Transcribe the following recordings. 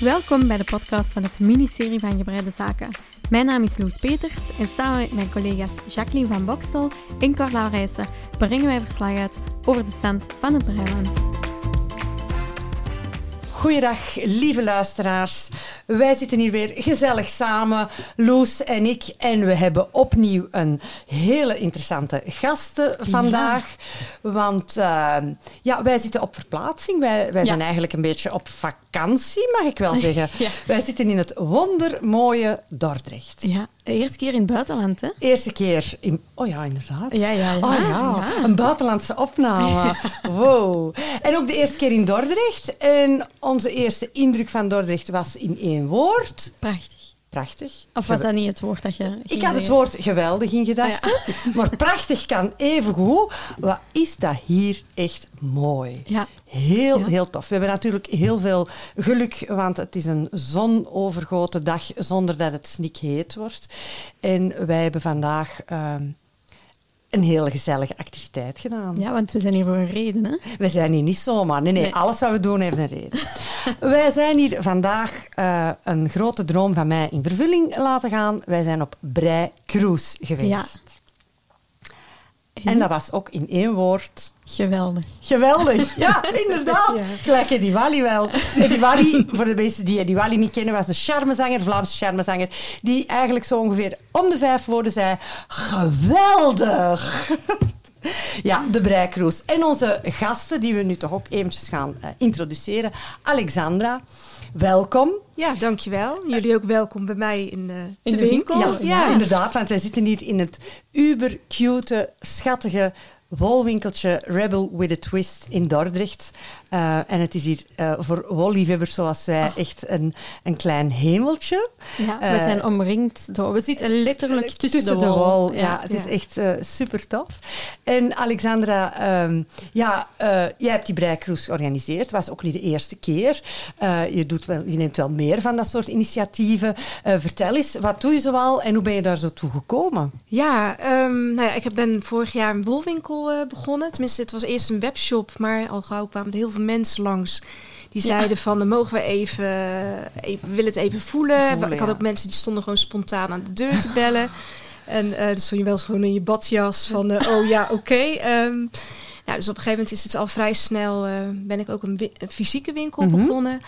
Welkom bij de podcast van het ministerie van Gebreide Zaken. Mijn naam is Loes Peters en samen met mijn collega's Jacqueline van Boksel en Carla Rijssen brengen wij verslag uit over de stand van het Breiland. Goeiedag, lieve luisteraars. Wij zitten hier weer gezellig samen, Loes en ik. En we hebben opnieuw een hele interessante gasten vandaag. Want uh, ja, wij zitten op verplaatsing. Wij, wij zijn eigenlijk een beetje op vakantie, mag ik wel zeggen. ja. Wij zitten in het wondermooie Dordrecht. Ja, eerste keer in het buitenland, hè? Eerste keer in... Oh ja, inderdaad. Ja, ja, ja. Oh ja, een buitenlandse opname. Wow. En ook de eerste keer in Dordrecht. En onze eerste indruk van Dordrecht was in één woord. Prachtig. Prachtig. Of was dat niet het woord dat je... Ik had het woord geweldig in gedachten. Ja. Maar prachtig kan even goed. Wat is dat hier echt mooi. Ja. Heel, ja. heel tof. We hebben natuurlijk heel veel geluk, want het is een zonovergoten dag zonder dat het snikheet wordt. En wij hebben vandaag... Uh, een hele gezellige activiteit gedaan. Ja, want we zijn hier voor een reden, hè? We zijn hier niet zomaar. Nee, nee, nee. alles wat we doen heeft een reden. Wij zijn hier vandaag uh, een grote droom van mij in vervulling laten gaan. Wij zijn op Brei Cruise geweest. Ja. En dat was ook in één woord... Geweldig. Geweldig, ja, inderdaad. ja. Gelijk Eddie Wally wel. Eddie Wally, voor de mensen die Eddie Wally niet kennen, was een charmezanger, Vlaamse charmezanger, die eigenlijk zo ongeveer om de vijf woorden zei... Geweldig! Ja, de Breikroes. En onze gasten, die we nu toch ook eventjes gaan uh, introduceren. Alexandra, welkom. Ja, dankjewel. Jullie ook welkom bij mij in, uh, in de, de winkel. winkel. Ja, ja, inderdaad, want wij zitten hier in het uber cute, schattige wolwinkeltje Rebel with a Twist in Dordrecht. Uh, en het is hier uh, voor wolliefhebbers zoals wij oh. echt een, een klein hemeltje. Ja, we uh, zijn omringd door... We zitten letterlijk tussen, tussen de, de wol. wol. Ja, ja, het is echt super tof. En Alexandra, um, ja, jij hebt die breikroes georganiseerd. Het was ook niet de eerste keer. je, doet wel, je neemt wel meer van dat soort initiatieven. vertel eens, wat doe je zoal en hoe ben je daar zo toe gekomen? Ja, um, nou ja, ik ben vorig jaar een wolwinkel begonnen. Tenminste, het was eerst een webshop, maar al gauw kwamen er heel veel mensen langs die zeiden ja. van, dan mogen we even, even, we willen het even voelen. voelen ik had ook mensen die stonden gewoon spontaan aan de deur te bellen. en uh, dan stond je wel gewoon in je badjas van, uh, oh ja, oké. Okay. Um, nou, dus op een gegeven moment is het al vrij snel, uh, ben ik ook een, een fysieke winkel mm -hmm. begonnen.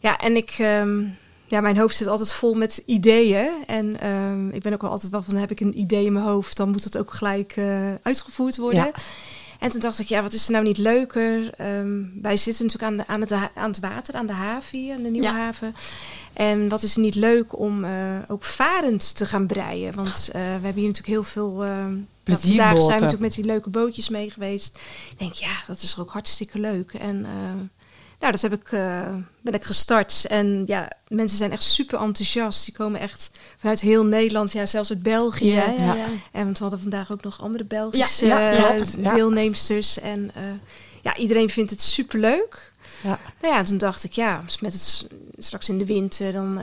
Ja, en ik... Um, ja, mijn hoofd zit altijd vol met ideeën. En um, ik ben ook wel altijd wel van, heb ik een idee in mijn hoofd, dan moet het ook gelijk uitgevoerd worden. Ja. En toen dacht ik, ja, wat is er nou niet leuker? Um, wij zitten natuurlijk aan, de, aan, het, aan het water, aan de haven hier, aan de Nieuwe ja. Haven. En wat is er niet leuk om uh, ook varend te gaan breien? Want uh, we hebben hier natuurlijk heel veel... Uh, Plezierboten. Vandaag zijn we natuurlijk met die leuke bootjes mee geweest. Ik denk, ja, dat is ook hartstikke leuk. En nou, dat heb ik, uh, ben ik gestart. En ja, mensen zijn echt super enthousiast. Die komen echt vanuit heel Nederland, ja, zelfs uit België. Ja, ja, ja. En want we hadden vandaag ook nog andere Belgische uh, deelnemsters. En uh, ja, iedereen vindt het super leuk. Ja. Nou ja, toen dacht ik, ja, met het straks in de winter, dan...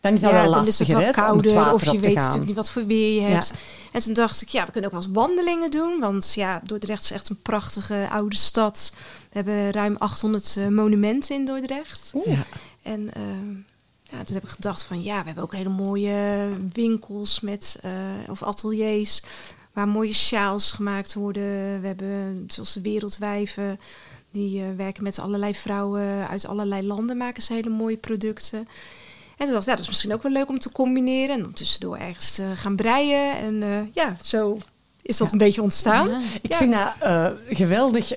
Dan is dat ja, wel dan lastig, is het wat kouder, of je weet gaan. natuurlijk niet wat voor weer je hebt. Ja. En toen dacht ik, ja, we kunnen ook wel eens wandelingen doen. Want ja, Dordrecht is echt een prachtige oude stad. We hebben ruim 800 uh, monumenten in Dordrecht. Oeh. Ja. En uh, ja, toen heb ik gedacht van, ja, we hebben ook hele mooie winkels met, uh, of ateliers... waar mooie sjaals gemaakt worden. We hebben, zoals de Wereldwijven... Die werken met allerlei vrouwen uit allerlei landen, maken ze hele mooie producten. En toen dacht ik, ja, dat is misschien ook wel leuk om te combineren. En dan tussendoor ergens uh, gaan breien. En uh, ja, zo is dat ja. een beetje ontstaan. Ja. Ik ja. vind dat uh, geweldig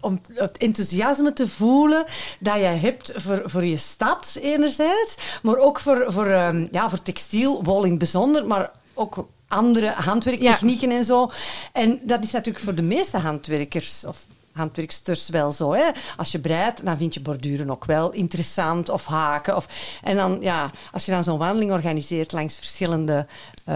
om het enthousiasme te voelen dat jij hebt voor, voor je stad enerzijds. Maar ook voor, voor, um, ja, voor textiel, wol in het bijzonder. Maar ook andere handwerktechnieken en zo. En dat is natuurlijk voor de meeste handwerkers... of handwerksters wel zo. Hè? Als je breidt, dan vind je borduren ook wel interessant of haken. Of, en dan, ja, als je dan zo'n wandeling organiseert langs verschillende uh,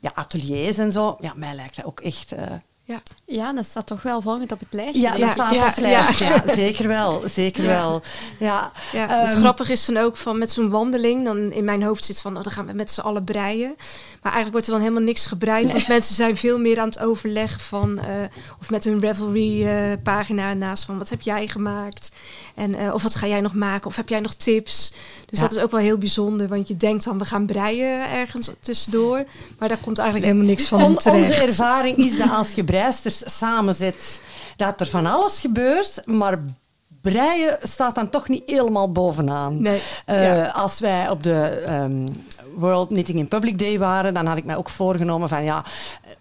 ja, ateliers en zo, ja, mij lijkt dat ook echt uh, Ja. ja, dat staat toch wel volgend op het lijstje. Ja, dat staat Ja, op het lijstje. Ja, zeker wel. Zeker Ja. wel. Ja. Ja, Ehm, het grappige is dan ook van met zo'n wandeling, dan in mijn hoofd zit van, oh, dan gaan we met z'n allen breien. Maar eigenlijk wordt er dan helemaal niks gebreid, want mensen zijn veel meer aan het overleggen van, eh, of met hun Revelry eh, pagina naast van, wat heb jij gemaakt? En, eh, of wat ga jij nog maken? Of heb jij nog tips? Dus Ja. dat is ook wel heel bijzonder, want je denkt dan, we gaan breien ergens tussendoor. Maar daar komt eigenlijk helemaal niks van On- terecht. onze ervaring is dat als je breisters samenzet, dat er van alles gebeurt, maar breien staat dan toch niet helemaal bovenaan. Nee. Eh, Ja. Als wij op de ehm, World Knitting in Public Day waren, dan had ik mij ook voorgenomen van ja,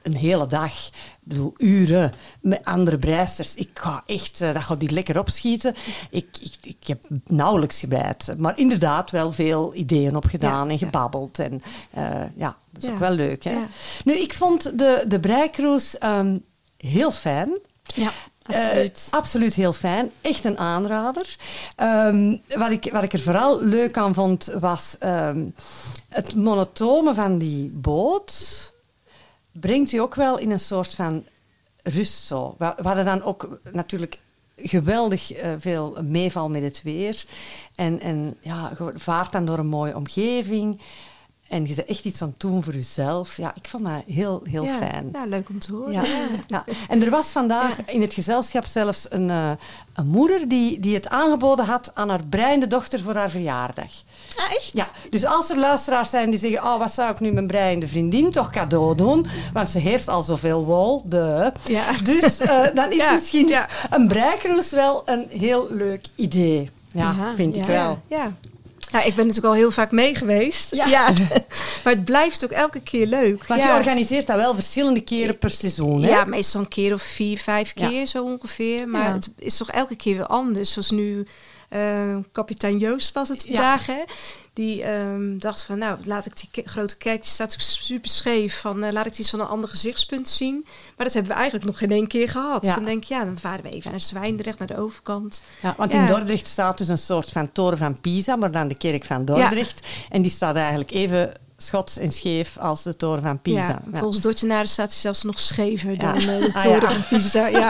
een hele dag, ik bedoel uren met andere breisters. Ik ga echt, eh, dat gaat die lekker opschieten. Ik, ik, ik heb nauwelijks gebreid, maar inderdaad wel veel ideeën opgedaan Ja, en ja. gebabbeld. En eh, ja, dat is Ja. ook wel leuk. Hè? Ja. Nu, ik vond de, de breicruise ehm, heel fijn. Ja, Eh, absoluut. absoluut heel fijn. Echt een aanrader. Ehm, wat, ik, wat ik er vooral leuk aan vond, was ehm, het monotone van die boot. Brengt je ook wel in een soort van rust zo. We, hadden dan ook natuurlijk geweldig eh, veel meeval met het weer. En, en ja, vaart dan door een mooie omgeving. En je bent echt iets aan het doen voor jezelf. Ja, ik vond dat heel, heel ja. fijn. Ja, leuk om te horen. Ja. Ja. En er was vandaag in het gezelschap zelfs een, eh, een moeder die, die het aangeboden had aan haar breiende dochter voor haar verjaardag. Ah, echt? Ja, dus als er luisteraars zijn die zeggen, oh, wat zou ik nu mijn breiende vriendin toch cadeau doen? Want ze heeft al zoveel wol, de. Ja. Dus eh, dan is misschien ja. een breikroes wel een heel leuk idee. Ja, vind ik wel. Ja. Ja, ik ben natuurlijk al heel vaak mee geweest. Ja. maar het blijft ook elke keer leuk. Want ja. je organiseert dat wel verschillende keren per seizoen, hè? Ja, meestal een keer of vier, vijf Ja. keer zo ongeveer. Maar het is toch elke keer weer anders. Zoals nu eh, kapitein Joost was het Ja. vandaag. Hè? Die ehm, dacht van, nou, laat ik die grote kerk, die staat super scheef. Van, eh, laat ik die eens van een ander gezichtspunt zien. Maar dat hebben we eigenlijk nog geen één keer gehad. Ja. Dan denk ik, ja, dan varen we even naar Zwijndrecht, naar de overkant. Ja, want Ja. in Dordrecht staat dus een soort van toren van Pisa, maar dan de kerk van Dordrecht. En die staat eigenlijk even schots en scheef als de toren van Pisa. Ja, Ja. volgens Dordtenaren staat hij zelfs nog schever dan eh, de Ah, toren van Pisa.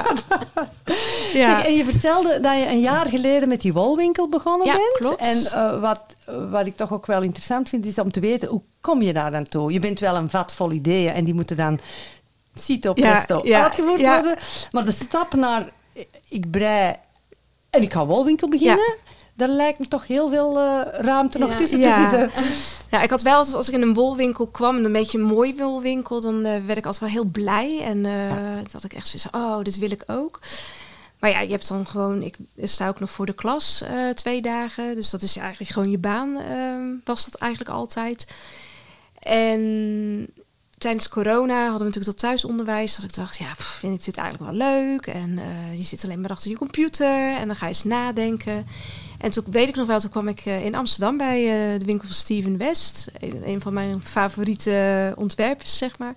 Ja. Zeg, en je vertelde dat je een jaar geleden met die wolwinkel begonnen Ja, bent. klopt. En eh, wat, wat ik toch ook wel interessant vind, is om te weten, hoe kom je daar dan toe? Je bent wel een vat vol ideeën en die moeten dan cito presto uitgevoerd worden. Maar de stap naar, ik brei en ik ga wolwinkel beginnen... Daar lijkt me toch heel veel eh, ruimte nog tussen Ja. te zitten. Ja, ik had wel altijd, als ik in een wolwinkel kwam, en een beetje een mooi wolwinkel, dan eh, werd ik altijd wel heel blij. En eh dat ik echt zoiets van, oh, dit wil ik ook. Maar ja, je hebt dan gewoon, ik sta ook nog voor de klas eh, twee dagen. Dus dat is eigenlijk gewoon je baan, ehm, was dat eigenlijk altijd. En tijdens corona hadden we natuurlijk dat thuisonderwijs. Dat ik dacht, ja, pff, vind ik dit eigenlijk wel leuk? En eh, je zit alleen maar achter je computer en dan ga je eens nadenken. En toen weet ik nog wel, toen kwam ik eh, in Amsterdam bij eh, de winkel van Steven West. Een, van mijn favoriete ontwerpers, zeg maar.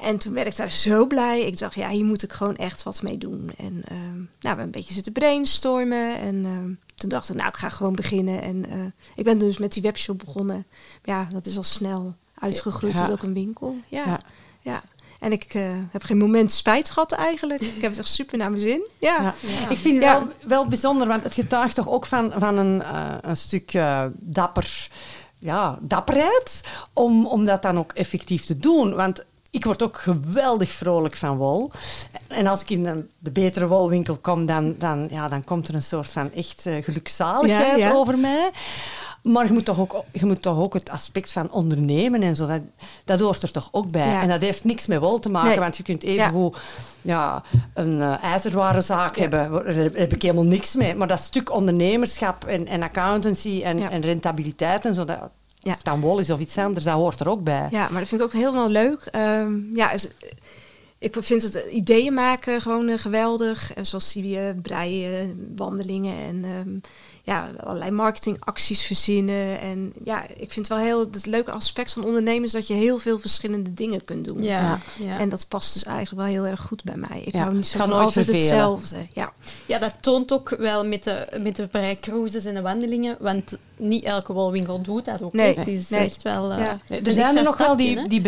En toen werd ik daar zo blij. Ik dacht, ja, hier moet ik gewoon echt wat mee doen. En ehm, nou, we hebben een beetje zitten brainstormen. En ehm, toen dacht ik, nou, ik ga gewoon beginnen. En eh, ik ben dus met die webshop begonnen. Ja, dat is al snel uitgegroeid Ja. tot ook een winkel. Ja, Ja. ja. En ik eh, heb geen moment spijt gehad eigenlijk. Ik heb het echt super naar mijn zin. Ja, Ja. Ik vind het Ja. wel, wel bijzonder, want het getuigt toch ook van, van een, eh, een stuk eh, dapper, ja, dapperheid om, om dat dan ook effectief te doen. Want ik word ook geweldig vrolijk van wol. En als ik in de, de betere wolwinkel kom, dan, dan, ja, dan komt er een soort van echt gelukzaligheid Ja, ja. over mij. Maar je moet, toch ook, je moet toch ook het aspect van ondernemen en zo, dat, dat hoort er toch ook bij. Ja. En dat heeft niks met wol te maken, Nee. want je kunt even goed ja, een eh, ijzerwarenzaak hebben. Daar heb- ik helemaal niks mee. Maar dat stuk ondernemerschap en, en accountancy en, en rentabiliteit en zo, dat, Ja. of dan wol is of iets anders, dat hoort er ook bij. Ja, maar dat vind ik ook helemaal leuk. Ehm, ja, ik vind het ideeën maken gewoon eh, geweldig. En zoals die eh, breien, wandelingen en ehm, ja, allerlei marketingacties verzinnen. En ja, ik vind wel heel het leuke aspect van ondernemen is dat je heel veel verschillende dingen kunt doen. Ja, ja. En dat past dus eigenlijk wel heel erg goed bij mij. Ik Ja, hou niet het zo van nooit altijd hetzelfde. Ja. Ja, dat toont ook wel met de, met de en de wandelingen. Want niet elke wolwinkel doet dat ook. Nee. Het is nee. echt wel... eh, Ja. Er zijn er nog wel die, die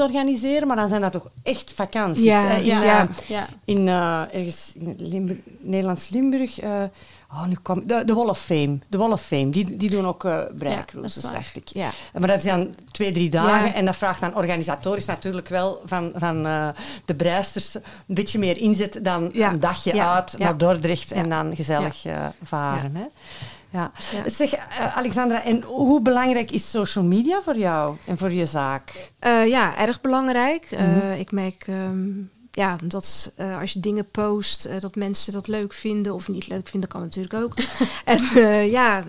organiseren, maar dan zijn dat toch echt vakanties. Ja, hè. In, ja, eh, in eh, ergens in Limburg, Nederlands Limburg. Oh, nu de, de Wall of Fame. De Wall of Fame, die, die doen ook is waar. dacht ik. Ja. Maar dat zijn twee, drie dagen. Ja. En dat vraagt dan organisatorisch natuurlijk wel van, van eh, de breisters een beetje meer inzet dan een dagje uit naar Dordrecht en dan gezellig eh, varen. Hè? Ja. Ja. Zeg, eh, Alexandra, en hoe belangrijk is social media voor jou en voor je zaak? Ja, erg belangrijk. Mhm. ik merk ehm, ja, dat eh, als je dingen post, eh, dat mensen dat leuk vinden of niet leuk vinden, kan natuurlijk ook. en eh, ja,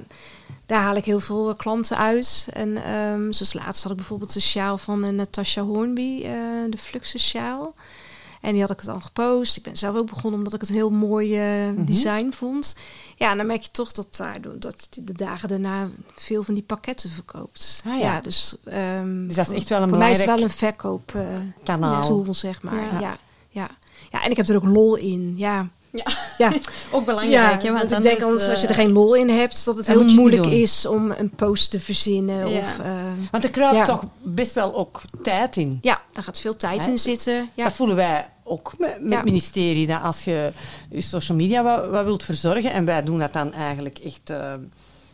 daar haal ik heel veel klanten uit. En ehm, zoals laatst had ik bijvoorbeeld de sjaal van Natasha Hornby, de Fluxus sjaal. En die had ik het al gepost. Ik ben zelf ook begonnen omdat ik het een heel mooi Mhm. design vond. Ja, en dan merk je toch dat, daar, dat je de dagen daarna veel van die pakketten verkoopt. Ah, ja. dus, ehm, Dus dat is echt wel een voor mij is wel een verkooptool, kanaal. zeg maar. Ja. Ja. Ja, ja. en ik heb er ook lol in. Ja, Ja. ja. Ook belangrijk, ja hè, want ik denk anders, als je er eh, geen lol in hebt, dat het heel het moeilijk is om een post te verzinnen. Ja. Of, eh, Want er kruipt Ja. toch best wel ook tijd in. ja, daar gaat veel tijd Hè? in zitten. Ja. Dat voelen wij ook met, met Ja. het ministerie. Dat als je je social media wat, wat wilt verzorgen, en wij doen dat dan eigenlijk echt... eh,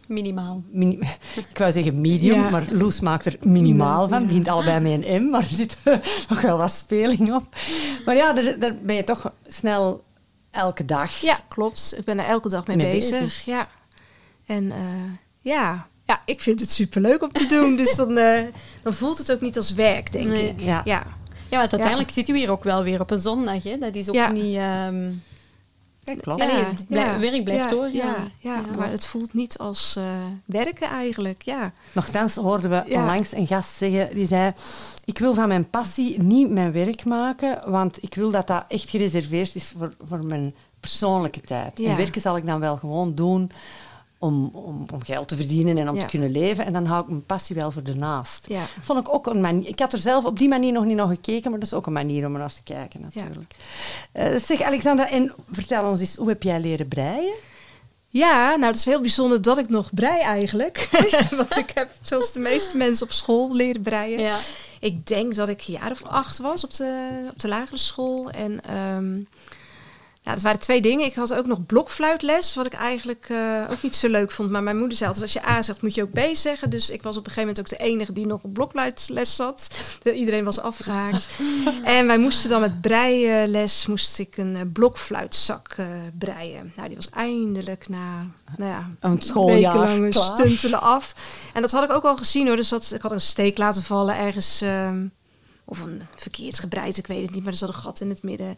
Minimaal. mini- ik wou zeggen medium, Ja. maar Loes maakt er minimaal van. Ja. begint allebei met een M, maar er zit nog wel wat speling op. Maar ja, daar, daar ben je toch snel elke dag. ja, klopt. Ik ben er elke dag mee, Mee bezig. bezig. Ja. En eh, ja. ja, ik vind het superleuk om te doen. dus dan, eh, dan voelt het ook niet als werk, denk Nee. ik. Ja. Ja. Ja, want uiteindelijk zitten we hier ook wel weer op een zondag. Hè. Dat is ook Ja. niet... ehm, Ja, klopt. Het werk blijft doorgaan. Ja, ja, Ja. maar het voelt niet als eh, werken eigenlijk. Ja. Nochtans hoorden we Ja. onlangs een gast zeggen, die zei... Ik wil van mijn passie niet mijn werk maken, want ik wil dat dat echt gereserveerd is voor, voor mijn persoonlijke tijd. Ja. En werken zal ik dan wel gewoon doen om, om, om geld te verdienen en om Ja. te kunnen leven. En dan hou ik mijn passie wel voor de naast. Ja. Vond ik ook een manier. Ik had er zelf op die manier nog niet naar gekeken, maar dat is ook een manier om er naar te kijken natuurlijk. Eh, zeg Alexandra, en vertel ons eens, hoe heb jij leren breien? Ja, nou het is heel bijzonder dat ik nog brei eigenlijk. Want ik heb zoals de meeste mensen op school leren breien. ja. Ik denk dat ik een jaar of acht was op de, op de lagere school. En ehm nou, het waren twee dingen. Ik had ook nog blokfluitles, wat ik eigenlijk eh, ook niet zo leuk vond. Maar mijn moeder zei altijd, als je A zegt, moet je ook B zeggen. Dus ik was op een gegeven moment ook de enige die nog op blokfluitles zat. De- Iedereen was afgehaakt. en wij moesten dan met breiles, moest ik een eh, blokfluitzak eh, breien. Nou, die was eindelijk na, nou ja, Een schooljaar stuntelen af. En dat had ik ook al gezien hoor. Dus dat, ik had een steek laten vallen ergens. ehm, of een verkeerd gebreid, ik weet het niet. Maar er zat een gat in het midden.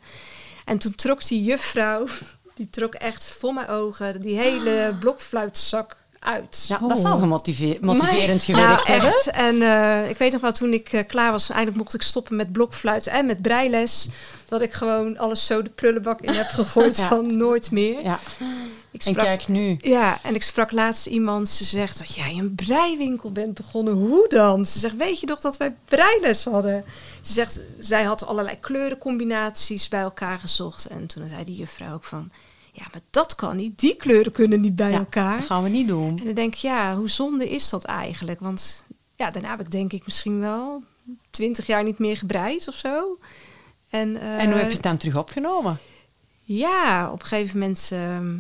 En toen trok die juffrouw, die trok echt voor mijn ogen, die hele blokfluitzak uit. Ja, dat zal gemotiveerd motiverend gewerkt hebben. echt. En eh, ik weet nog wel, toen ik eh, klaar was, eindelijk mocht ik stoppen met blokfluit en met breiles. Dat ik gewoon alles zo de prullenbak in heb gegooid Ja. van nooit meer. Ja. Ik En kijk nu. ja, en ik sprak laatst iemand. Ze zegt dat jij een breiwinkel bent begonnen. Hoe dan? Ze zegt, weet je nog dat wij breiles hadden? Ze zegt, zij had allerlei kleurencombinaties bij elkaar gezocht. En toen zei die juffrouw ook van... Ja, maar dat kan niet. Die kleuren kunnen niet bij Ja, elkaar. Dat gaan we niet doen. En dan denk ik, ja, hoe zonde is dat eigenlijk? Want ja, daarna heb ik denk ik misschien wel twintig jaar niet meer gebreid of zo. En, eh, En hoe heb je het dan terug opgenomen? ja, op een gegeven moment. ehm,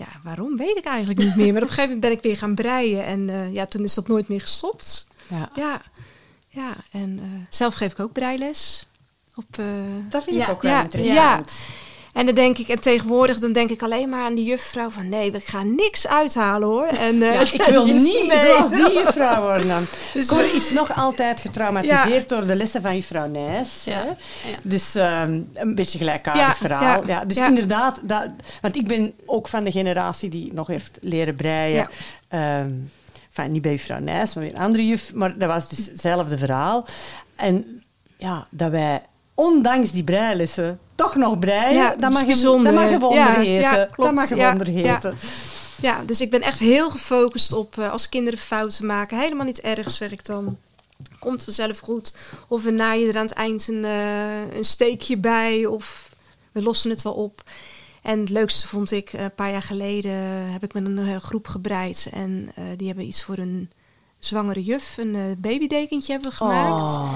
ja, waarom weet ik eigenlijk niet meer. Maar op een gegeven moment ben ik weer gaan breien. En eh, ja, toen is dat nooit meer gestopt. Ja. Ja, ja en eh, zelf geef ik ook breiles. Op, eh, Dat vind Ja, ik ook wel ja, interessant. En dan denk ik, en tegenwoordig dan denk ik alleen maar aan die juffrouw van nee, we gaan niks uithalen hoor. En, eh, Ja, ik wil dus niet nee. zoals die juffrouw worden dan. Dus Cor we- is nog altijd getraumatiseerd door de lessen van juffrouw Nijs. Ja. Dus ehm, een beetje gelijkaardig verhaal. Ja, dus inderdaad, dat, want ik ben ook van de generatie die nog heeft leren breien. Enfin, niet bij juffrouw Nijs, maar weer een andere juf. Maar dat was dus hetzelfde verhaal. En ja, dat wij ondanks die breilessen toch nog breien, Ja, dat, mag je, dat mag je wonder Ja, heten. ja, dat klopt. mag je Ja, wonder ja. heten. Ja, dus ik ben echt heel gefocust op eh, als kinderen fouten maken. Helemaal niet erg, zeg ik dan. Komt vanzelf goed. Of we naaien er aan het eind een, eh, een steekje bij. Of we lossen het wel op. En het leukste vond ik, een paar jaar geleden heb ik met een eh, groep gebreid. En eh, die hebben iets voor een zwangere juf, een uh, babydekentje hebben we gemaakt. Oh.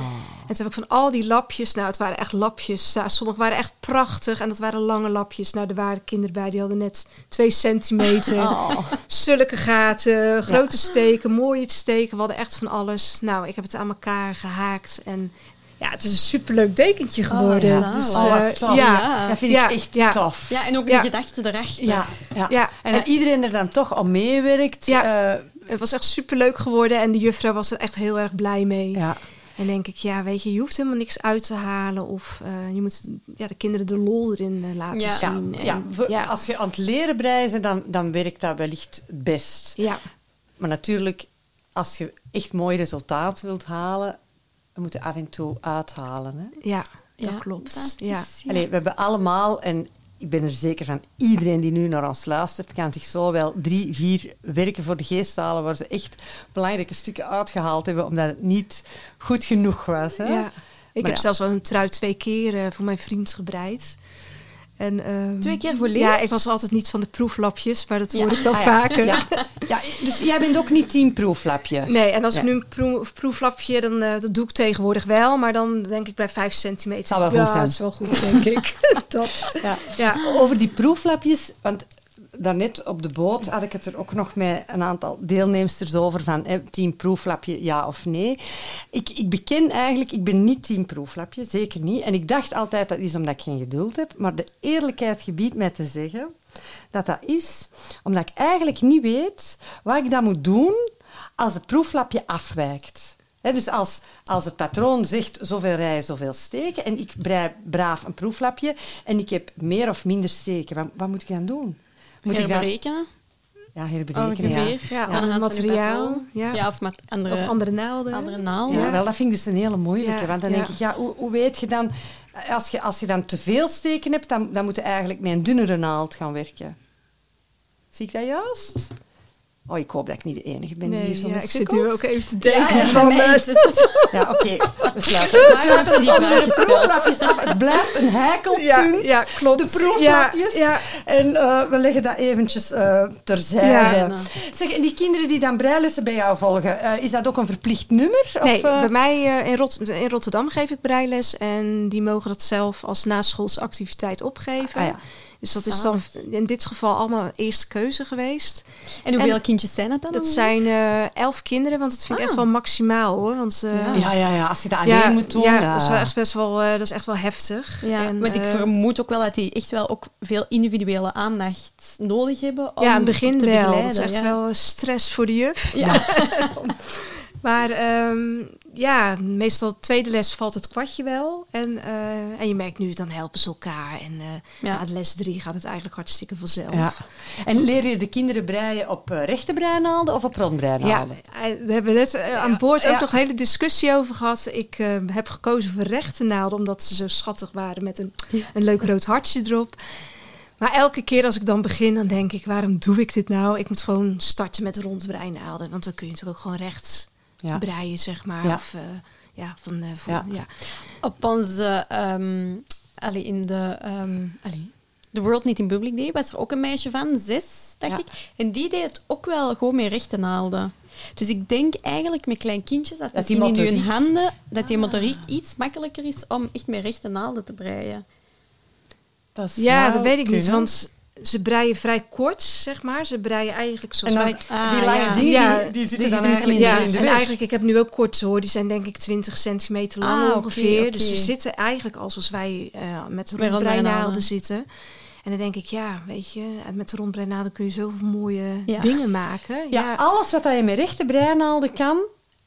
En toen heb ik van al die lapjes, nou het waren echt lapjes, ja, sommige waren echt prachtig en dat waren lange lapjes. Nou er waren kinderen bij, die hadden net twee centimeter, Oh. zulke gaten, grote steken, mooie steken. We hadden echt van alles. Nou, ik heb het aan elkaar gehaakt en ja, het is een superleuk dekentje geworden. ja. Dus, Oh, wat eh, tof. ja, Ja. Dat vind Ja, ik echt ja. tof. Ja, en ook Ja. de gedachte erachter. Ja, ja. Ja. En dat iedereen er dan toch al meewerkt. Ja. eh, het was echt superleuk geworden en de juffrouw was er echt heel erg blij mee. ja. En denk ik, ja, weet je, je hoeft helemaal niks uit te halen of eh, je moet ja, de kinderen de lol erin eh, laten Ja. Zien. ja. En- ja. Als je aan het leren breien bent, dan, dan werkt dat wellicht het best. ja. Maar natuurlijk, als je echt mooi resultaat wilt halen, dan moet je af en toe uithalen. Hè? Ja, dat Ja, klopt. dat ja. is- ja. Allee, we hebben allemaal, en ik ben er zeker van, iedereen die nu naar ons luistert, kan zich zo wel drie, vier werken voor de geest halen waar ze echt belangrijke stukken uitgehaald hebben, omdat het niet goed genoeg was. Hè? Ja. Ik Maar heb ja. zelfs wel een trui twee keer eh, voor mijn vriend gebreid. En, ehm, Twee keer voor Ja, leer? ik was altijd niet van de proeflapjes, maar dat Ja. hoor ik wel Ah, ja. vaker. Ja. Ja, dus jij bent ook niet teamproeflapje? Nee, en als Ja. ik nu een proef, proeflapje, dan eh, dat doe ik tegenwoordig wel, maar dan denk ik bij vijf centimeter. Zal wel goed ja, zijn. het is wel goed, denk ik. dat. Ja. Ja. Over die proeflapjes, want daarnet op de boot had ik het er ook nog met een aantal deelnemsters over van eh, team proeflapje, ja of nee. Ik, ik beken eigenlijk, ik ben niet team proeflapje, zeker niet. En ik dacht altijd dat is omdat ik geen geduld heb, maar de eerlijkheid gebiedt mij te zeggen dat dat is omdat ik eigenlijk niet weet wat ik dan moet doen als het proeflapje afwijkt. Hè, dus als, als het patroon zegt zoveel rijen, zoveel steken en ik brei braaf een proeflapje en ik heb meer of minder steken, wat moet ik dan doen? Moet ik dan Herberekenen? ja, herberekenen? Ja. Ongeveer. Ja, aan de hand van je materiaal, ja. ja, of met andere, Of andere naalden. andere naalden. Ja, Ja. wel, dat vind ik dus een hele moeilijke. Ja, want dan ja. denk ik, ja, hoe, hoe weet je dan... Als je, als je dan te veel steken hebt, dan, dan moet je eigenlijk met een dunnere naald gaan werken. Zie ik dat juist? Oh, ik hoop dat ik niet de enige ben die Nee, hier zo ja, ik zit nu ook even te denken Ja, van... eh, is het- Ja, oké. We sluiten, we sluiten die het vraag onder de proeflapjes af. Het blijft een heikelpunt. ja, ja, klopt. De proeflapjes. Ja, ja. En eh, we leggen dat eventjes eh, terzijde. Ja. Zeg, en die kinderen die dan breilessen bij jou volgen, eh, is dat ook een verplicht nummer? Nee, of, bij mij in, Rot- in Rotterdam geef ik breiles en die mogen dat zelf als naschoolse activiteit opgeven. Ah, ja. Dus dat is dan in dit geval allemaal eerste keuze geweest. En hoeveel En- kindjes zijn het dan? Dat zijn eh, elf kinderen, want dat vind ik Ah. echt wel maximaal hoor. Want eh, Ja. Ja, ja, ja. Als je dat alleen moet doen. ja, ja. dat is wel echt best wel, eh, dat is echt wel heftig. Ja, En, want ik vermoed ook wel dat die echt wel ook veel individuele aandacht nodig hebben. Om ja, in het begin te wel. Dat is echt ja. wel stress voor de juf. Ja. Maar ehm, ja, meestal tweede les valt het kwartje wel. En, eh, en je merkt nu, dan helpen ze elkaar. En eh Ja. na de les drie gaat het eigenlijk hartstikke vanzelf. Ja. En leer je de kinderen breien op eh, rechte breinaalden of op Ja, rondbreinaalden? eh, we hebben net eh, aan boord ook ja. nog een hele discussie over gehad. Ik eh, heb gekozen voor rechte naalden, omdat ze zo schattig waren met een, een leuk rood hartje erop. Maar elke keer als ik dan begin, dan denk ik, waarom doe ik dit nou? Ik moet gewoon starten met rondbreinaalden, want dan kun je natuurlijk ook gewoon recht Ja. breien, zeg maar. Ja. Of, eh, ja, van, eh, van, Ja. ja. Op onze, ehm allee, in de, ehm allee, The World Niet in Public Day was er ook een meisje van, zes, dacht Ja. ik. En die deed het ook wel gewoon met rechte naalden. Dus ik denk eigenlijk met klein kindjes dat, Dat die misschien in hun handen, dat die motoriek iets makkelijker is om echt met rechte naalden te breien. Dat Ja, dat weet ik niet, want ze breien vrij kort, zeg maar. Ze breien eigenlijk zoals wij... Ah, die lange ja. dingen, Ja, die, die zitten die dan eigenlijk Ja, in de en eigenlijk, ik heb nu ook korte hoor. Die zijn denk ik 20 centimeter lang Ah, ongeveer. Dus ze zitten eigenlijk alsof wij eh, met de Met rondbreinaalden rondbreinaalden. zitten. En dan denk ik, ja, weet je, met de rondbreinaalden kun je zoveel mooie Ja. dingen maken. Ja, alles wat je met rechte breinaalden kan,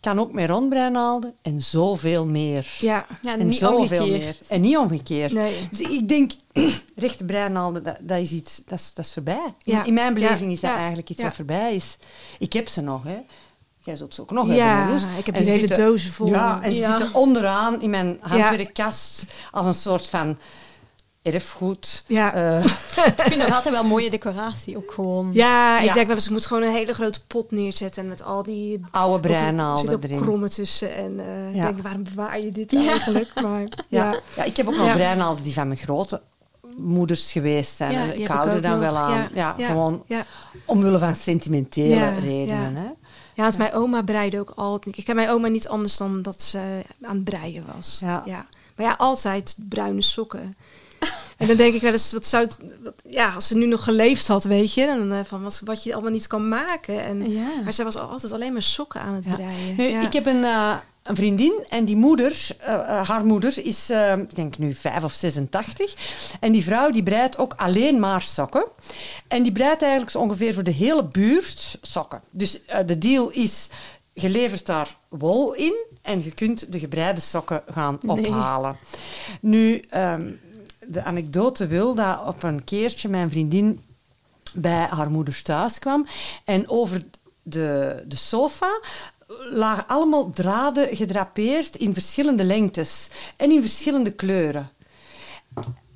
kan ook met rondbreinaalden en zoveel meer. ja. Ja, en niet zoveel omgekeerd. meer. En niet omgekeerd. Nee. Dus ik denk, rechte breinaalden, dat, dat is iets, dat is, dat is voorbij. In, Ja. in mijn beleving Ja. is dat Ja. eigenlijk iets Ja. wat voorbij is. Ik heb ze nog, hè. Jij zult ze ook nog Ja, hebben, Marloes. ik heb En die ze hele dozen vol. Ja, en ze Ja. zitten onderaan in mijn handwerkkast als een soort van erfgoed. Ja. Eh, Ik vind nog altijd wel mooie decoratie, ook gewoon. Ja, ik Ja. denk wel eens, ik moet gewoon een hele grote pot neerzetten. En met al die... oude Er breinaalden zitten ook erin. krommen tussen. En eh, Ja. ik denk, waarom bewaar je dit Ja. eigenlijk? Maar, Ja. ja. ja, ik heb ook nog Ja. breinaalden die van mijn grote moeders geweest zijn. Ja, ik hou er dan nog. wel aan. Ja, Ja, ja, gewoon ja. omwille van sentimentele Ja, redenen. ja. Hè? Ja, want mijn oma breide ook altijd. Ik ken mijn oma niet anders dan dat ze aan het breien was. Ja. Maar ja, altijd bruine sokken. En dan denk ik wel eens, wat zou het, wat- ja, als ze nu nog geleefd had, weet je, dan eh, van wat, wat je allemaal niet kan maken. En, Ja. Maar zij was altijd alleen maar sokken aan het Ja. breien. Nu, ja. Ik heb een, eh, een vriendin en die moeder, eh, haar moeder, is ik denk nu 5 of 86. En die vrouw die breidt ook alleen maar sokken. En die breidt eigenlijk zo ongeveer voor de hele buurt sokken. Dus de deal is, je levert daar wol in en je kunt de gebreide sokken gaan Nee. ophalen. Nu, ehm, de anekdote wil dat op een keertje mijn vriendin bij haar moeder thuis kwam. En over de, de sofa lagen allemaal draden gedrapeerd in verschillende lengtes en in verschillende kleuren.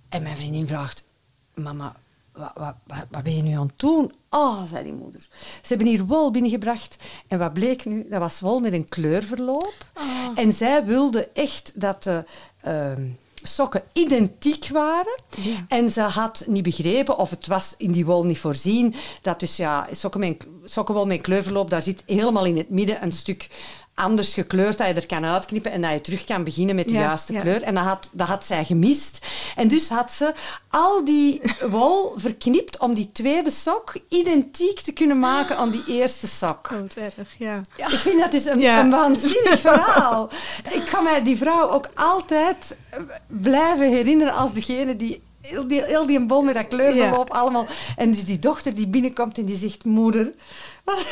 En mijn vriendin vraagt, mama, wat, wat, wat, ben je nu aan het doen? Oh, zei die moeder. Ze hebben hier wol binnengebracht. En wat bleek nu? Dat was wol met een kleurverloop. En zij wilde echt dat de ehm, sokken identiek waren. Ja. En ze had niet begrepen, of het was in die wol niet voorzien, dat dus ja, sokken met, sokkenwol met kleurverloop, daar zit helemaal in het midden een stuk anders gekleurd dat je er kan uitknippen en dat je terug kan beginnen met de Ja, juiste ja. kleur. En dat had, dat had zij gemist. En dus had ze al die wol verknipt om die tweede sok identiek te kunnen maken aan die eerste sok. Oh, wat erg, ja. Ik vind dat dus een, een waanzinnig verhaal. Ik kan mij die vrouw ook altijd blijven herinneren als degene die heel die, heel die bol met dat kleurverloop allemaal... En dus die dochter die binnenkomt en die zegt... Moeder, wat,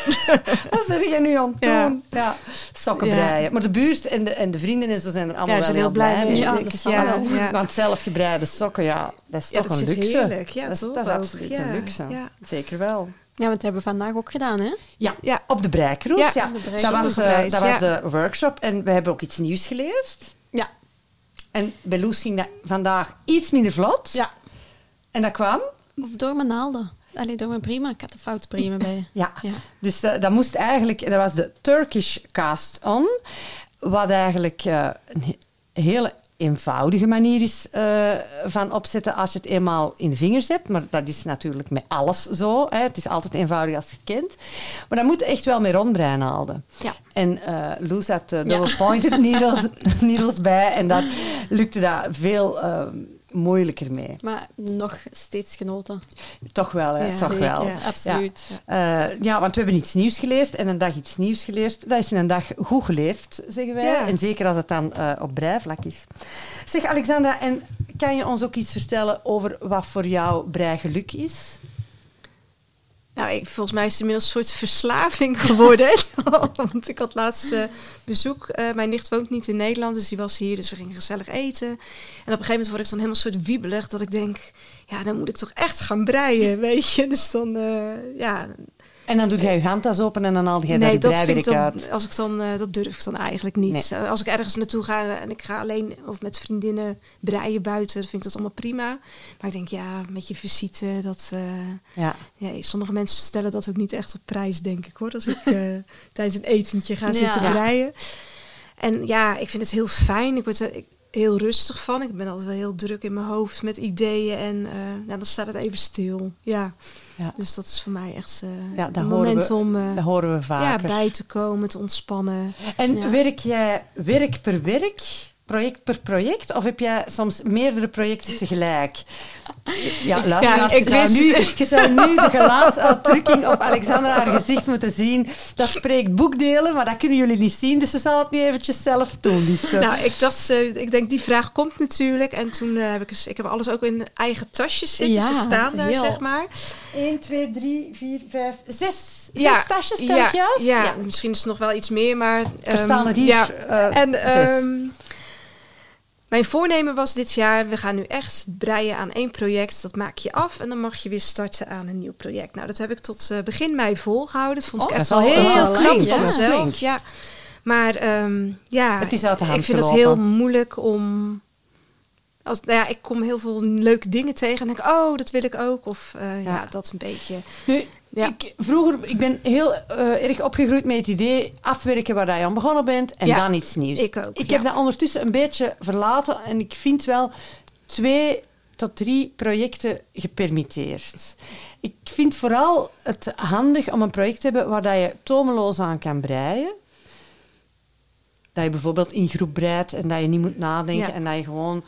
wat zeg je nu aan het Ja. doen? Ja. Sokken Ja. breien. Maar de buurt en de, en de vrienden en zo zijn er allemaal Ja, wel zijn heel blij mee, Ja, dat Ja, ja. Want zelfgebreide sokken, ja, dat is Ja, toch dat een zit luxe. heerlijk. Ja, dat, is, dat is absoluut Ja, een luxe. ja. Zeker wel. Ja, want dat hebben we vandaag ook gedaan, hè? Ja, Ja. op de breikroes. Ja, Ja, Dat was, eh, dat was ja. de workshop en we hebben ook iets nieuws geleerd. Ja. En bij Loes ging dat vandaag iets minder vlot. Ja. En dat kwam. Of door mijn naalden. Allee, door mijn prima. Ik had de foute prima bij. Ja. Ja. Dus eh, dat moest eigenlijk, dat was de Turkish cast on. Wat eigenlijk eh, een he- hele eenvoudige manier is eh, van opzetten als je het eenmaal in de vingers hebt. Maar dat is natuurlijk met alles zo. Hè. Het is altijd eenvoudig als je het kent. Maar dan moet je echt wel met rondbreinaalden. Ja. En eh Loes had uh, Ja. double pointed needles, needles bij. En daar lukte dat veel eh, moeilijker mee. Maar nog steeds genoten. Toch wel, hè? Ja, Toch Zeker, wel. Absoluut. Eh, ja, want we hebben iets nieuws geleerd en een dag iets nieuws geleerd. Dat is in een dag goed geleefd, zeggen wij. Ja. En zeker als het dan eh, op breivlak is. Zeg Alexandra, en kan je ons ook iets vertellen over wat voor jou breigeluk is? Nou, ik, volgens mij is het inmiddels een soort verslaving geworden. Want ik had laatst eh, bezoek. Eh, mijn nicht woont niet in Nederland, dus die was hier. Dus we gingen gezellig eten. En op een gegeven moment word ik dan helemaal soort wiebelig. Dat ik denk, ja, dan moet ik toch echt gaan breien, weet je. Dus dan, eh, ja... En dan doe jij je handtas open en dan haal jij nee, dat vind ik dan, als ik dan, eh, dat durf ik dan eigenlijk niet. Eh, Als ik ergens naartoe ga en ik ga alleen of met vriendinnen breien buiten, vind ik dat allemaal prima. Maar ik denk, ja, met je visite, dat... eh, Ja. ja, sommige mensen stellen dat ook niet echt op prijs, denk ik hoor. Als ik eh, tijdens een etentje ga Ja. zitten Ja. breien. En ja, ik vind het heel fijn. Ik word er ik- heel rustig van. Ik ben altijd wel heel druk in mijn hoofd met ideeën. En eh, nou, dan staat het even stil. Ja. Ja. Dus dat is voor mij echt eh, Ja, een moment we- om eh, horen we ja, vaker. bij te komen, te ontspannen. En Ja. werk jij werk per werk, project per project? Of heb jij soms meerdere projecten tegelijk? Ja, luisteraars, ik je, zou nu, je zou nu de gelaatsuitdrukking op Alexandra haar gezicht moeten zien. Dat spreekt boekdelen, maar dat kunnen jullie niet zien. Dus ze zal het nu eventjes zelf toelichten. Nou, ik dacht, eh, ik denk die vraag komt natuurlijk. En toen eh, heb ik, eens- ik heb alles ook in eigen tasjes zitten. Ja, Ze staan daar, heel. zeg maar. 1, 2, 3, 4, 5, 6. Zes Ja, tasjes, ja, juist? Ja, misschien is het nog wel iets meer, maar... Er staan er ehm, hier ja. eh, En zes. Mijn voornemen was dit jaar, we gaan nu echt breien aan één project. Dat maak je af en dan mag je weer starten aan een nieuw project. Nou, dat heb ik tot eh, begin mei volgehouden. Dat vond Oh, ik echt dat wel heel knap ja. van mezelf. Ja. Maar ehm, ja, ik vind het heel moeilijk om... Als, nou ja, ik kom heel veel leuke dingen tegen en denk, oh, dat wil ik ook. Of eh, ja. Ja. dat is een beetje... Nu, Ja. ik, vroeger, ik ben heel eh, erg opgegroeid met het idee afwerken waar je aan begonnen bent en Ja, dan iets nieuws. ik ook, Ik ja. heb dat ondertussen een beetje verlaten en ik vind wel twee tot drie projecten gepermitteerd. Ik vind vooral het handig om een project te hebben waar dat je tomeloos aan kan breien. Dat je bijvoorbeeld in groep breidt en dat je niet moet nadenken en dat je gewoon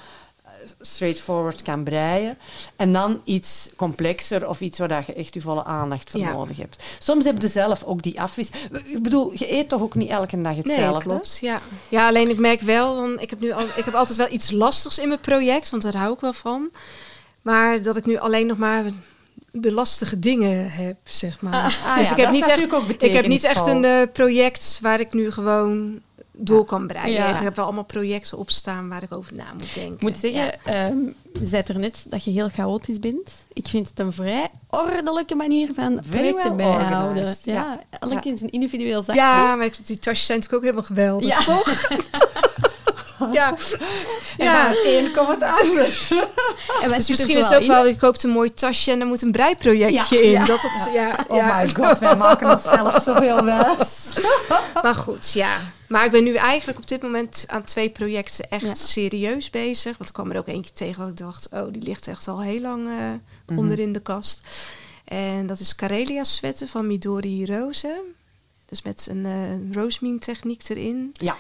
straightforward kan breien. En dan iets complexer of iets waar dat je echt je volle aandacht voor Ja. nodig hebt. Soms heb je zelf ook die afwis. Ik bedoel, je eet toch ook niet elke dag Nee, hetzelfde? klopt. Ja. ja, alleen ik merk wel, dan, ik, heb nu al, ik heb altijd wel iets lastigs in mijn project, want daar hou ik wel van. Maar dat ik nu alleen nog maar de lastige dingen heb, zeg maar. Ah, dus ja, ik, heb niet echt, ik heb niet echt een eh, project waar ik nu gewoon door kan breien. Ja. Ik heb wel allemaal projecten opstaan waar ik over na moet denken. Ik moet zeggen, ehm je zei er net dat je heel chaotisch bent. Ik vind het een vrij ordelijke manier van projecten bijhouden. Ja, ja. elk Ja. in zijn individueel zakje. Ja, maar die tasjes zijn natuurlijk ook helemaal geweldig, Ja. toch? ja. En ja. het een komt het ander. En wat Dus er misschien is het ook in? wel, je koopt een mooi tasje en er moet een breiprojectje Ja, in. ja. Dat het, ja. Oh ja. my god, wij maken onszelf zoveel wijs. Maar goed, ja. Maar ik ben nu eigenlijk op dit moment aan twee projecten echt Ja. serieus bezig. Want er kwam er ook eentje tegen dat ik dacht, oh, die ligt echt al heel lang eh, Mhm. onder in de kast. En dat is Karelia sweater van Midori Rose. Dus met een eh rosemine techniek erin. Ja.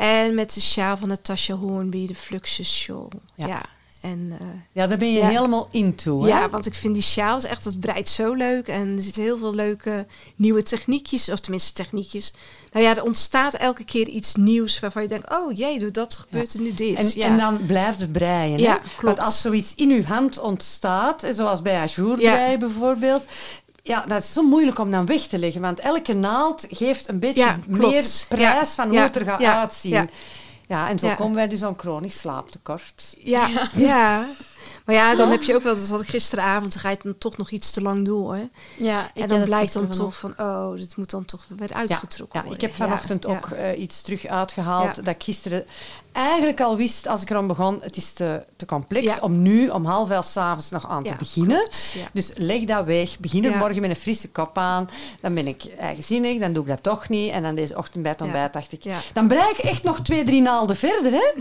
En met de sjaal van Natasha Hornby, de Fluxus shawl. Ja. Ja. En eh, ja, daar ben je Ja. helemaal into. Hè? ja, want ik vind die sjaals echt, dat breidt zo leuk. En er zitten heel veel leuke nieuwe techniekjes, of tenminste techniekjes. Nou ja, er ontstaat elke keer iets nieuws waarvan je denkt, oh jee, door dat gebeurt er nu dit. En, ja. en dan blijft het breien. hè? Ja, Want klopt. als zoiets in uw hand ontstaat, zoals bij ajourbreien bijvoorbeeld, ja, dat is zo moeilijk om dan weg te leggen. Want elke naald geeft een beetje Ja, meer prijs van hoe het er gaat uitzien. ja. En zo komen wij dus aan chronisch slaaptekort. ja, ja. Maar ja, dan heb je ook wel, dat had ik gisteravond, dan ga je het dan toch nog iets te lang door. Ja, ik en dan blijkt dan toch van, oh, dit moet dan toch weer uitgetrokken Ja, ik worden. heb vanochtend ook eh, iets terug uitgehaald dat ik gisteren eigenlijk al wist als ik erom begon, het is te, te complex om nu om half elf s'avonds nog aan te beginnen. klopt. Dus leg dat weg. Begin er morgen met een frisse kop aan. Dan ben ik eigenzinnig, dan doe ik dat toch niet. En dan deze ochtend bij het ontbijt dacht ik, dan bereik ik echt nog twee, drie naalden verder. Hè?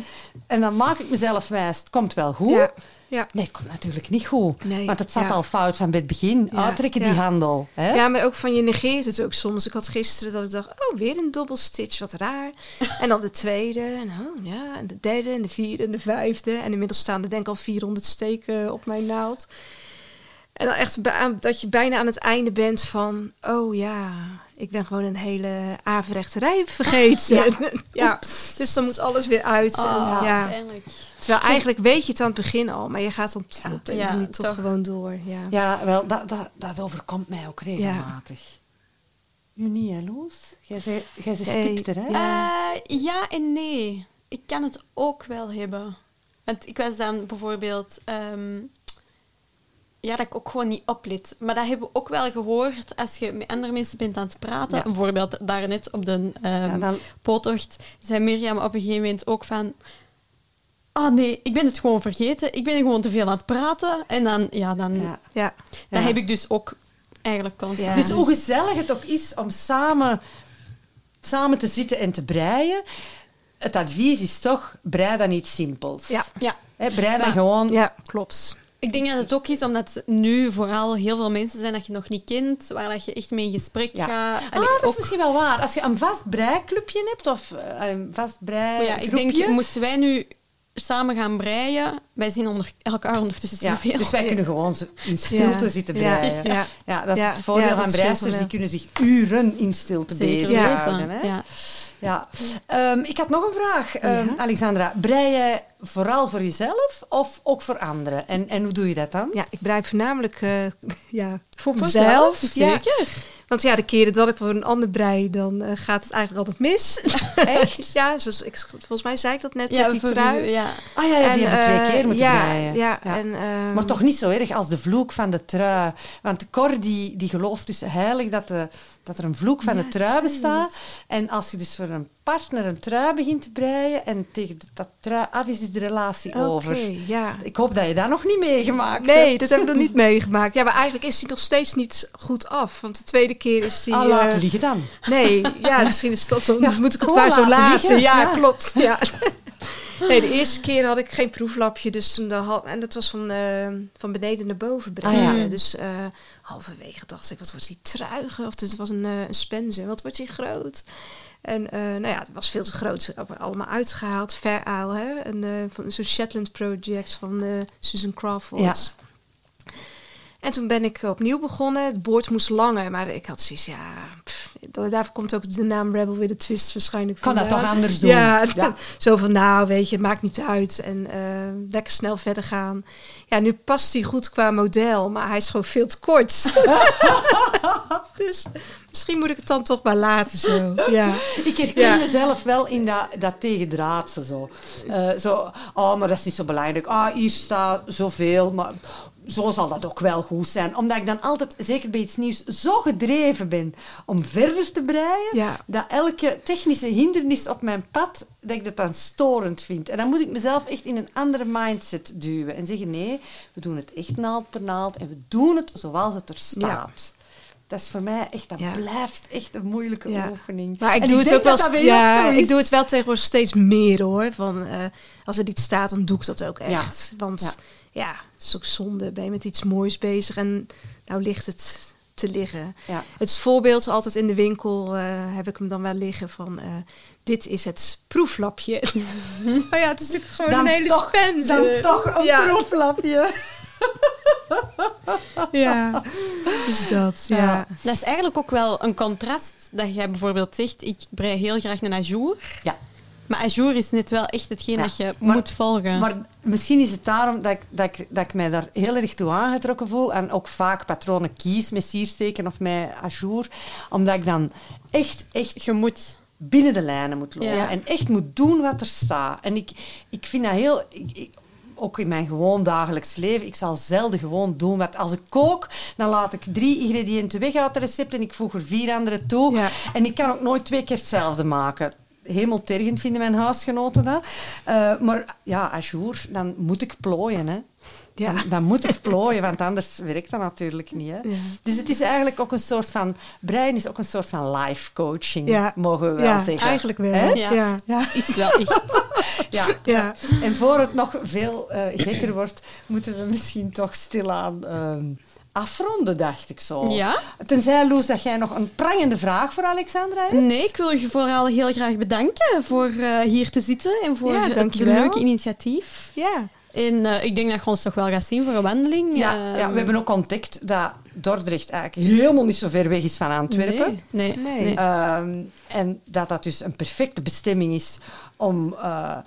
En dan maak ik mezelf wijs, het komt wel goed. Ja. Nee, het komt natuurlijk niet goed. Nee, want het zat ja. al fout van bij het begin. Ja, Uittrekken die handel. Hè? Ja, maar ook van je negeert het ook soms. Ik had gisteren dat ik dacht, oh, weer een dobbelstitch, wat raar. En dan de tweede, en oh, ja, en de derde, en de vierde, en de vijfde. En inmiddels staan er denk ik al 400 steken op mijn naald. En dan echt dat je bijna aan het einde bent van, oh ja, ik ben gewoon een hele averrechterij vergeten. Ja, dus dan moet alles weer uit. En, Oh, ja. Terwijl eigenlijk weet je het aan het begin al, maar je gaat dan t- op de Ja, manier toch, toch. gewoon door. Ja. Ja, wel, dat, dat, dat overkomt mij ook regelmatig. Hè, Loes? Jij zei, jij zei stipter, hè? ja. Eh, ja en nee. Ik kan het ook wel hebben. Want ik was dan bijvoorbeeld... ehm, ja, dat ik ook gewoon niet oplet. Maar dat hebben we ook wel gehoord als je met andere mensen bent aan het praten. Ja. Bijvoorbeeld daarnet op de ehm Ja, dan- poottocht zei Mirjam op een gegeven moment ook van... Oh nee, ik ben het gewoon vergeten. Ik ben gewoon te veel aan het praten. En dan, ja, dan... Ja. Ja. Dat Ja. heb ik dus ook eigenlijk constant. Ja. Dus hoe gezellig het ook is om samen, samen te zitten en te breien, het advies is toch, brei dan iets simpels. Ja. Ja. Hè, brei dan Maar- gewoon... ja, klopt. Ik denk dat het ook is omdat nu vooral heel veel mensen zijn dat je nog niet kent, waar dat je echt mee in gesprek Ja. gaat. Ah, dat is misschien wel waar. Als je een vast breiklubje hebt, of eh, een vast maar ja, ik breigroepje... denk, moesten wij nu samen gaan breien, wij zien onder, elkaar ondertussen Ja, zoveel. dus wij kunnen gewoon in stilte Ja. zitten breien. Ja, Ja. dat is Ja. het voordeel van breisters. Die kunnen zich uren in stilte bezighouden. Ja. Ja. Ehm, ik had nog een vraag, ehm, Ja. Alexandra. Brei jij vooral voor jezelf of ook voor anderen? En, en hoe doe je dat dan? Ja, ik brei voornamelijk eh, ja, voor Voor mezelf. zelf, Ja. zeker. Want ja, de keren dat ik voor een ander brei, dan eh, gaat het eigenlijk altijd mis. Echt? ja, zoals ik, volgens mij zei ik dat net Ja, met die voor trui. u, ja. Ah ja, ja die En, hebben twee eh, keer moeten ja, breien. Ja, En, ehm, Maar toch niet zo erg als de vloek van de trui. Want Cor die, die gelooft dus heilig dat, de, dat er een vloek van Ja, de trui bestaat. En als je dus voor een partner een trui begint te breien en tegen dat trui af is, is de relatie over. ja. Ik hoop dat je dat nog niet meegemaakt Nee, hebt. dat heb ik nog niet meegemaakt. Ja, maar eigenlijk is hij nog steeds niet goed af. Want de tweede keer is hij... Ah, laten eh, liggen dan. Nee, ja, misschien is dat zo. Ja, moet ik het maar zo laten laten. Ja, ja. klopt. Ja. Nee, de eerste keer had ik geen proeflapje. Dus toen had, en dat was van, eh, van beneden naar boven brengen. Ah, ja. Dus eh, halverwege dacht ik, wat wordt die truigen? Of het was een, eh een spencer, wat wordt die groot? En nou ja, het was veel te groot. Allemaal uitgehaald. Isle, hè? Een, van zo'n Shetland project van Susan Crawford. Ja. En toen ben ik opnieuw begonnen. Het boord moest langer, maar ik had zoiets, ja... pff, daarvoor komt ook de naam Rebel with a Twist waarschijnlijk Kan dat toch anders doen? Ja, Ja. zo van, nou, weet je, het maakt niet uit. En eh, lekker snel verder gaan. Ja, nu past hij goed qua model, maar hij is gewoon veel te kort. dus misschien moet ik het dan toch maar laten zo. Ja, Ik herken Ja. mezelf wel in dat, dat tegendraadse zo. Eh, zo. Oh, maar dat is niet zo belangrijk. Ah, hier staat zoveel, maar zo zal dat ook wel goed zijn. Omdat ik dan altijd, zeker bij iets nieuws, zo gedreven ben om verder te breien, Ja. dat elke technische hindernis op mijn pad, dat ik dat dan storend vind. En dan moet ik mezelf echt in een andere mindset duwen en zeggen, nee, we doen het echt naald per naald en we doen het zoals het er staat. Dat is voor mij echt, dat Ja. blijft echt een moeilijke Ja. oefening. maar ik En doe het ook wel. dat dat bij jou ook Ja, ik doe het wel tegenwoordig steeds meer hoor. Van eh, als er iets staat, dan doe ik dat ook echt. Want Ja. het is ook zonde. Ben je met iets moois bezig en nou ligt het te liggen. Het voorbeeld altijd in de winkel eh, heb ik hem dan wel liggen van. eh, dit is het proeflapje. maar ja, het is natuurlijk gewoon Dan een hele toch-. Dan toch een Ja. proeflapje. Ja, dus dat. Ja. Ja. Dat is eigenlijk ook wel een contrast dat jij bijvoorbeeld zegt, ik brei heel graag een ajour. Ja. Maar ajour is net wel echt hetgeen Ja. dat je Maar- moet volgen. Maar misschien is het daarom dat ik, dat, ik, dat ik mij daar heel erg toe aangetrokken voel. En ook vaak patronen kies met siersteken of met ajour. Omdat ik dan echt, echt je moet. binnen de lijnen moet lopen. Ja. En echt moet doen wat er staat. En ik, ik vind dat heel... ik- ik- ook in mijn gewoon dagelijks leven, ik zal zelden gewoon doen wat... Als ik kook, dan laat ik drie ingrediënten weg uit het recept en ik voeg er vier andere toe. Ja. En ik kan ook nooit twee keer hetzelfde maken. Hemeltergend vinden mijn huisgenoten dat. Eh, maar ja, ajour, dan moet ik plooien, hè. Ja. Dan, dan moet ik plooien, want anders werkt dat natuurlijk niet. Hè? Ja. Dus het is eigenlijk ook een soort van... Brein is ook een soort van life coaching, Ja. mogen we wel Ja, zeggen. eigenlijk wel. Hè? Ja. Ja. Ja. Is wel echt. Ja. Ja. En voor het nog veel eh, gekker wordt, moeten we misschien toch stilaan ehm afronden, dacht ik zo. Ja? Tenzij, Loes, dat jij nog een prangende vraag voor Alexandra hebt. Nee, ik wil je vooral heel graag bedanken voor eh, hier te zitten en voor Ja, het leuke initiatief. ja. En eh, ik denk dat je ons toch wel gaat zien voor een wandeling. Ja, ja, we hebben ook ontdekt dat Dordrecht eigenlijk helemaal niet zo ver weg is van Antwerpen. Nee, nee, Nee. nee. Ehm, en dat dat dus een perfecte bestemming is om eh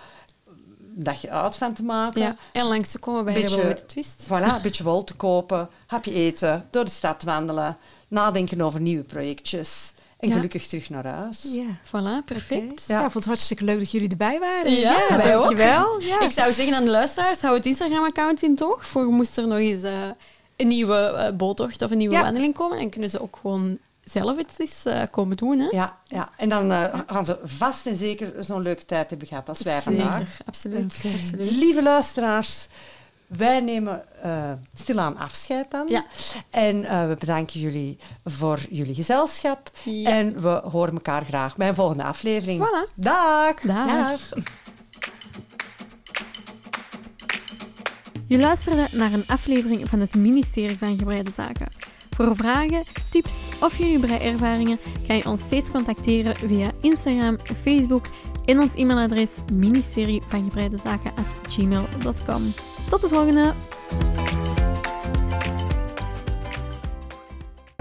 een dagje uit van te maken. ja. En langs te komen bij Beetje- met de Twist. Voilà, een beetje wol te kopen, hapje eten, door de stad wandelen, nadenken over nieuwe projectjes en Ja. gelukkig terug naar huis. Ja. Voilà, perfect. Ja. ik vond het hartstikke leuk dat jullie erbij waren. Ja, wij ook. dankjewel. Ja. Ik zou zeggen aan de luisteraars, hou het Instagram-account in toch? Voor moest er nog eens eh, een nieuwe eh, boottocht of een nieuwe Ja. wandeling komen. En kunnen ze ook gewoon zelf het eens eh, komen doen. Hè? Ja, ja. en dan eh, gaan ze vast en zeker zo'n leuke tijd hebben gehad als wij vandaag. Zeker, absoluut. Absoluut. Lieve luisteraars, wij nemen eh stilaan afscheid dan. Ja. En eh, we bedanken jullie voor jullie gezelschap. Ja. En we horen elkaar graag bij een volgende aflevering. Voilà. Dag. Dag. Je luisterde naar een aflevering van het ministerie van Gebreide Zaken. Voor vragen, tips of jullie breiervaringen kan je ons steeds contacteren via Instagram, Facebook en ons e-mailadres ministerie van Gebreide Zaken at gmail.com. Tot de volgende!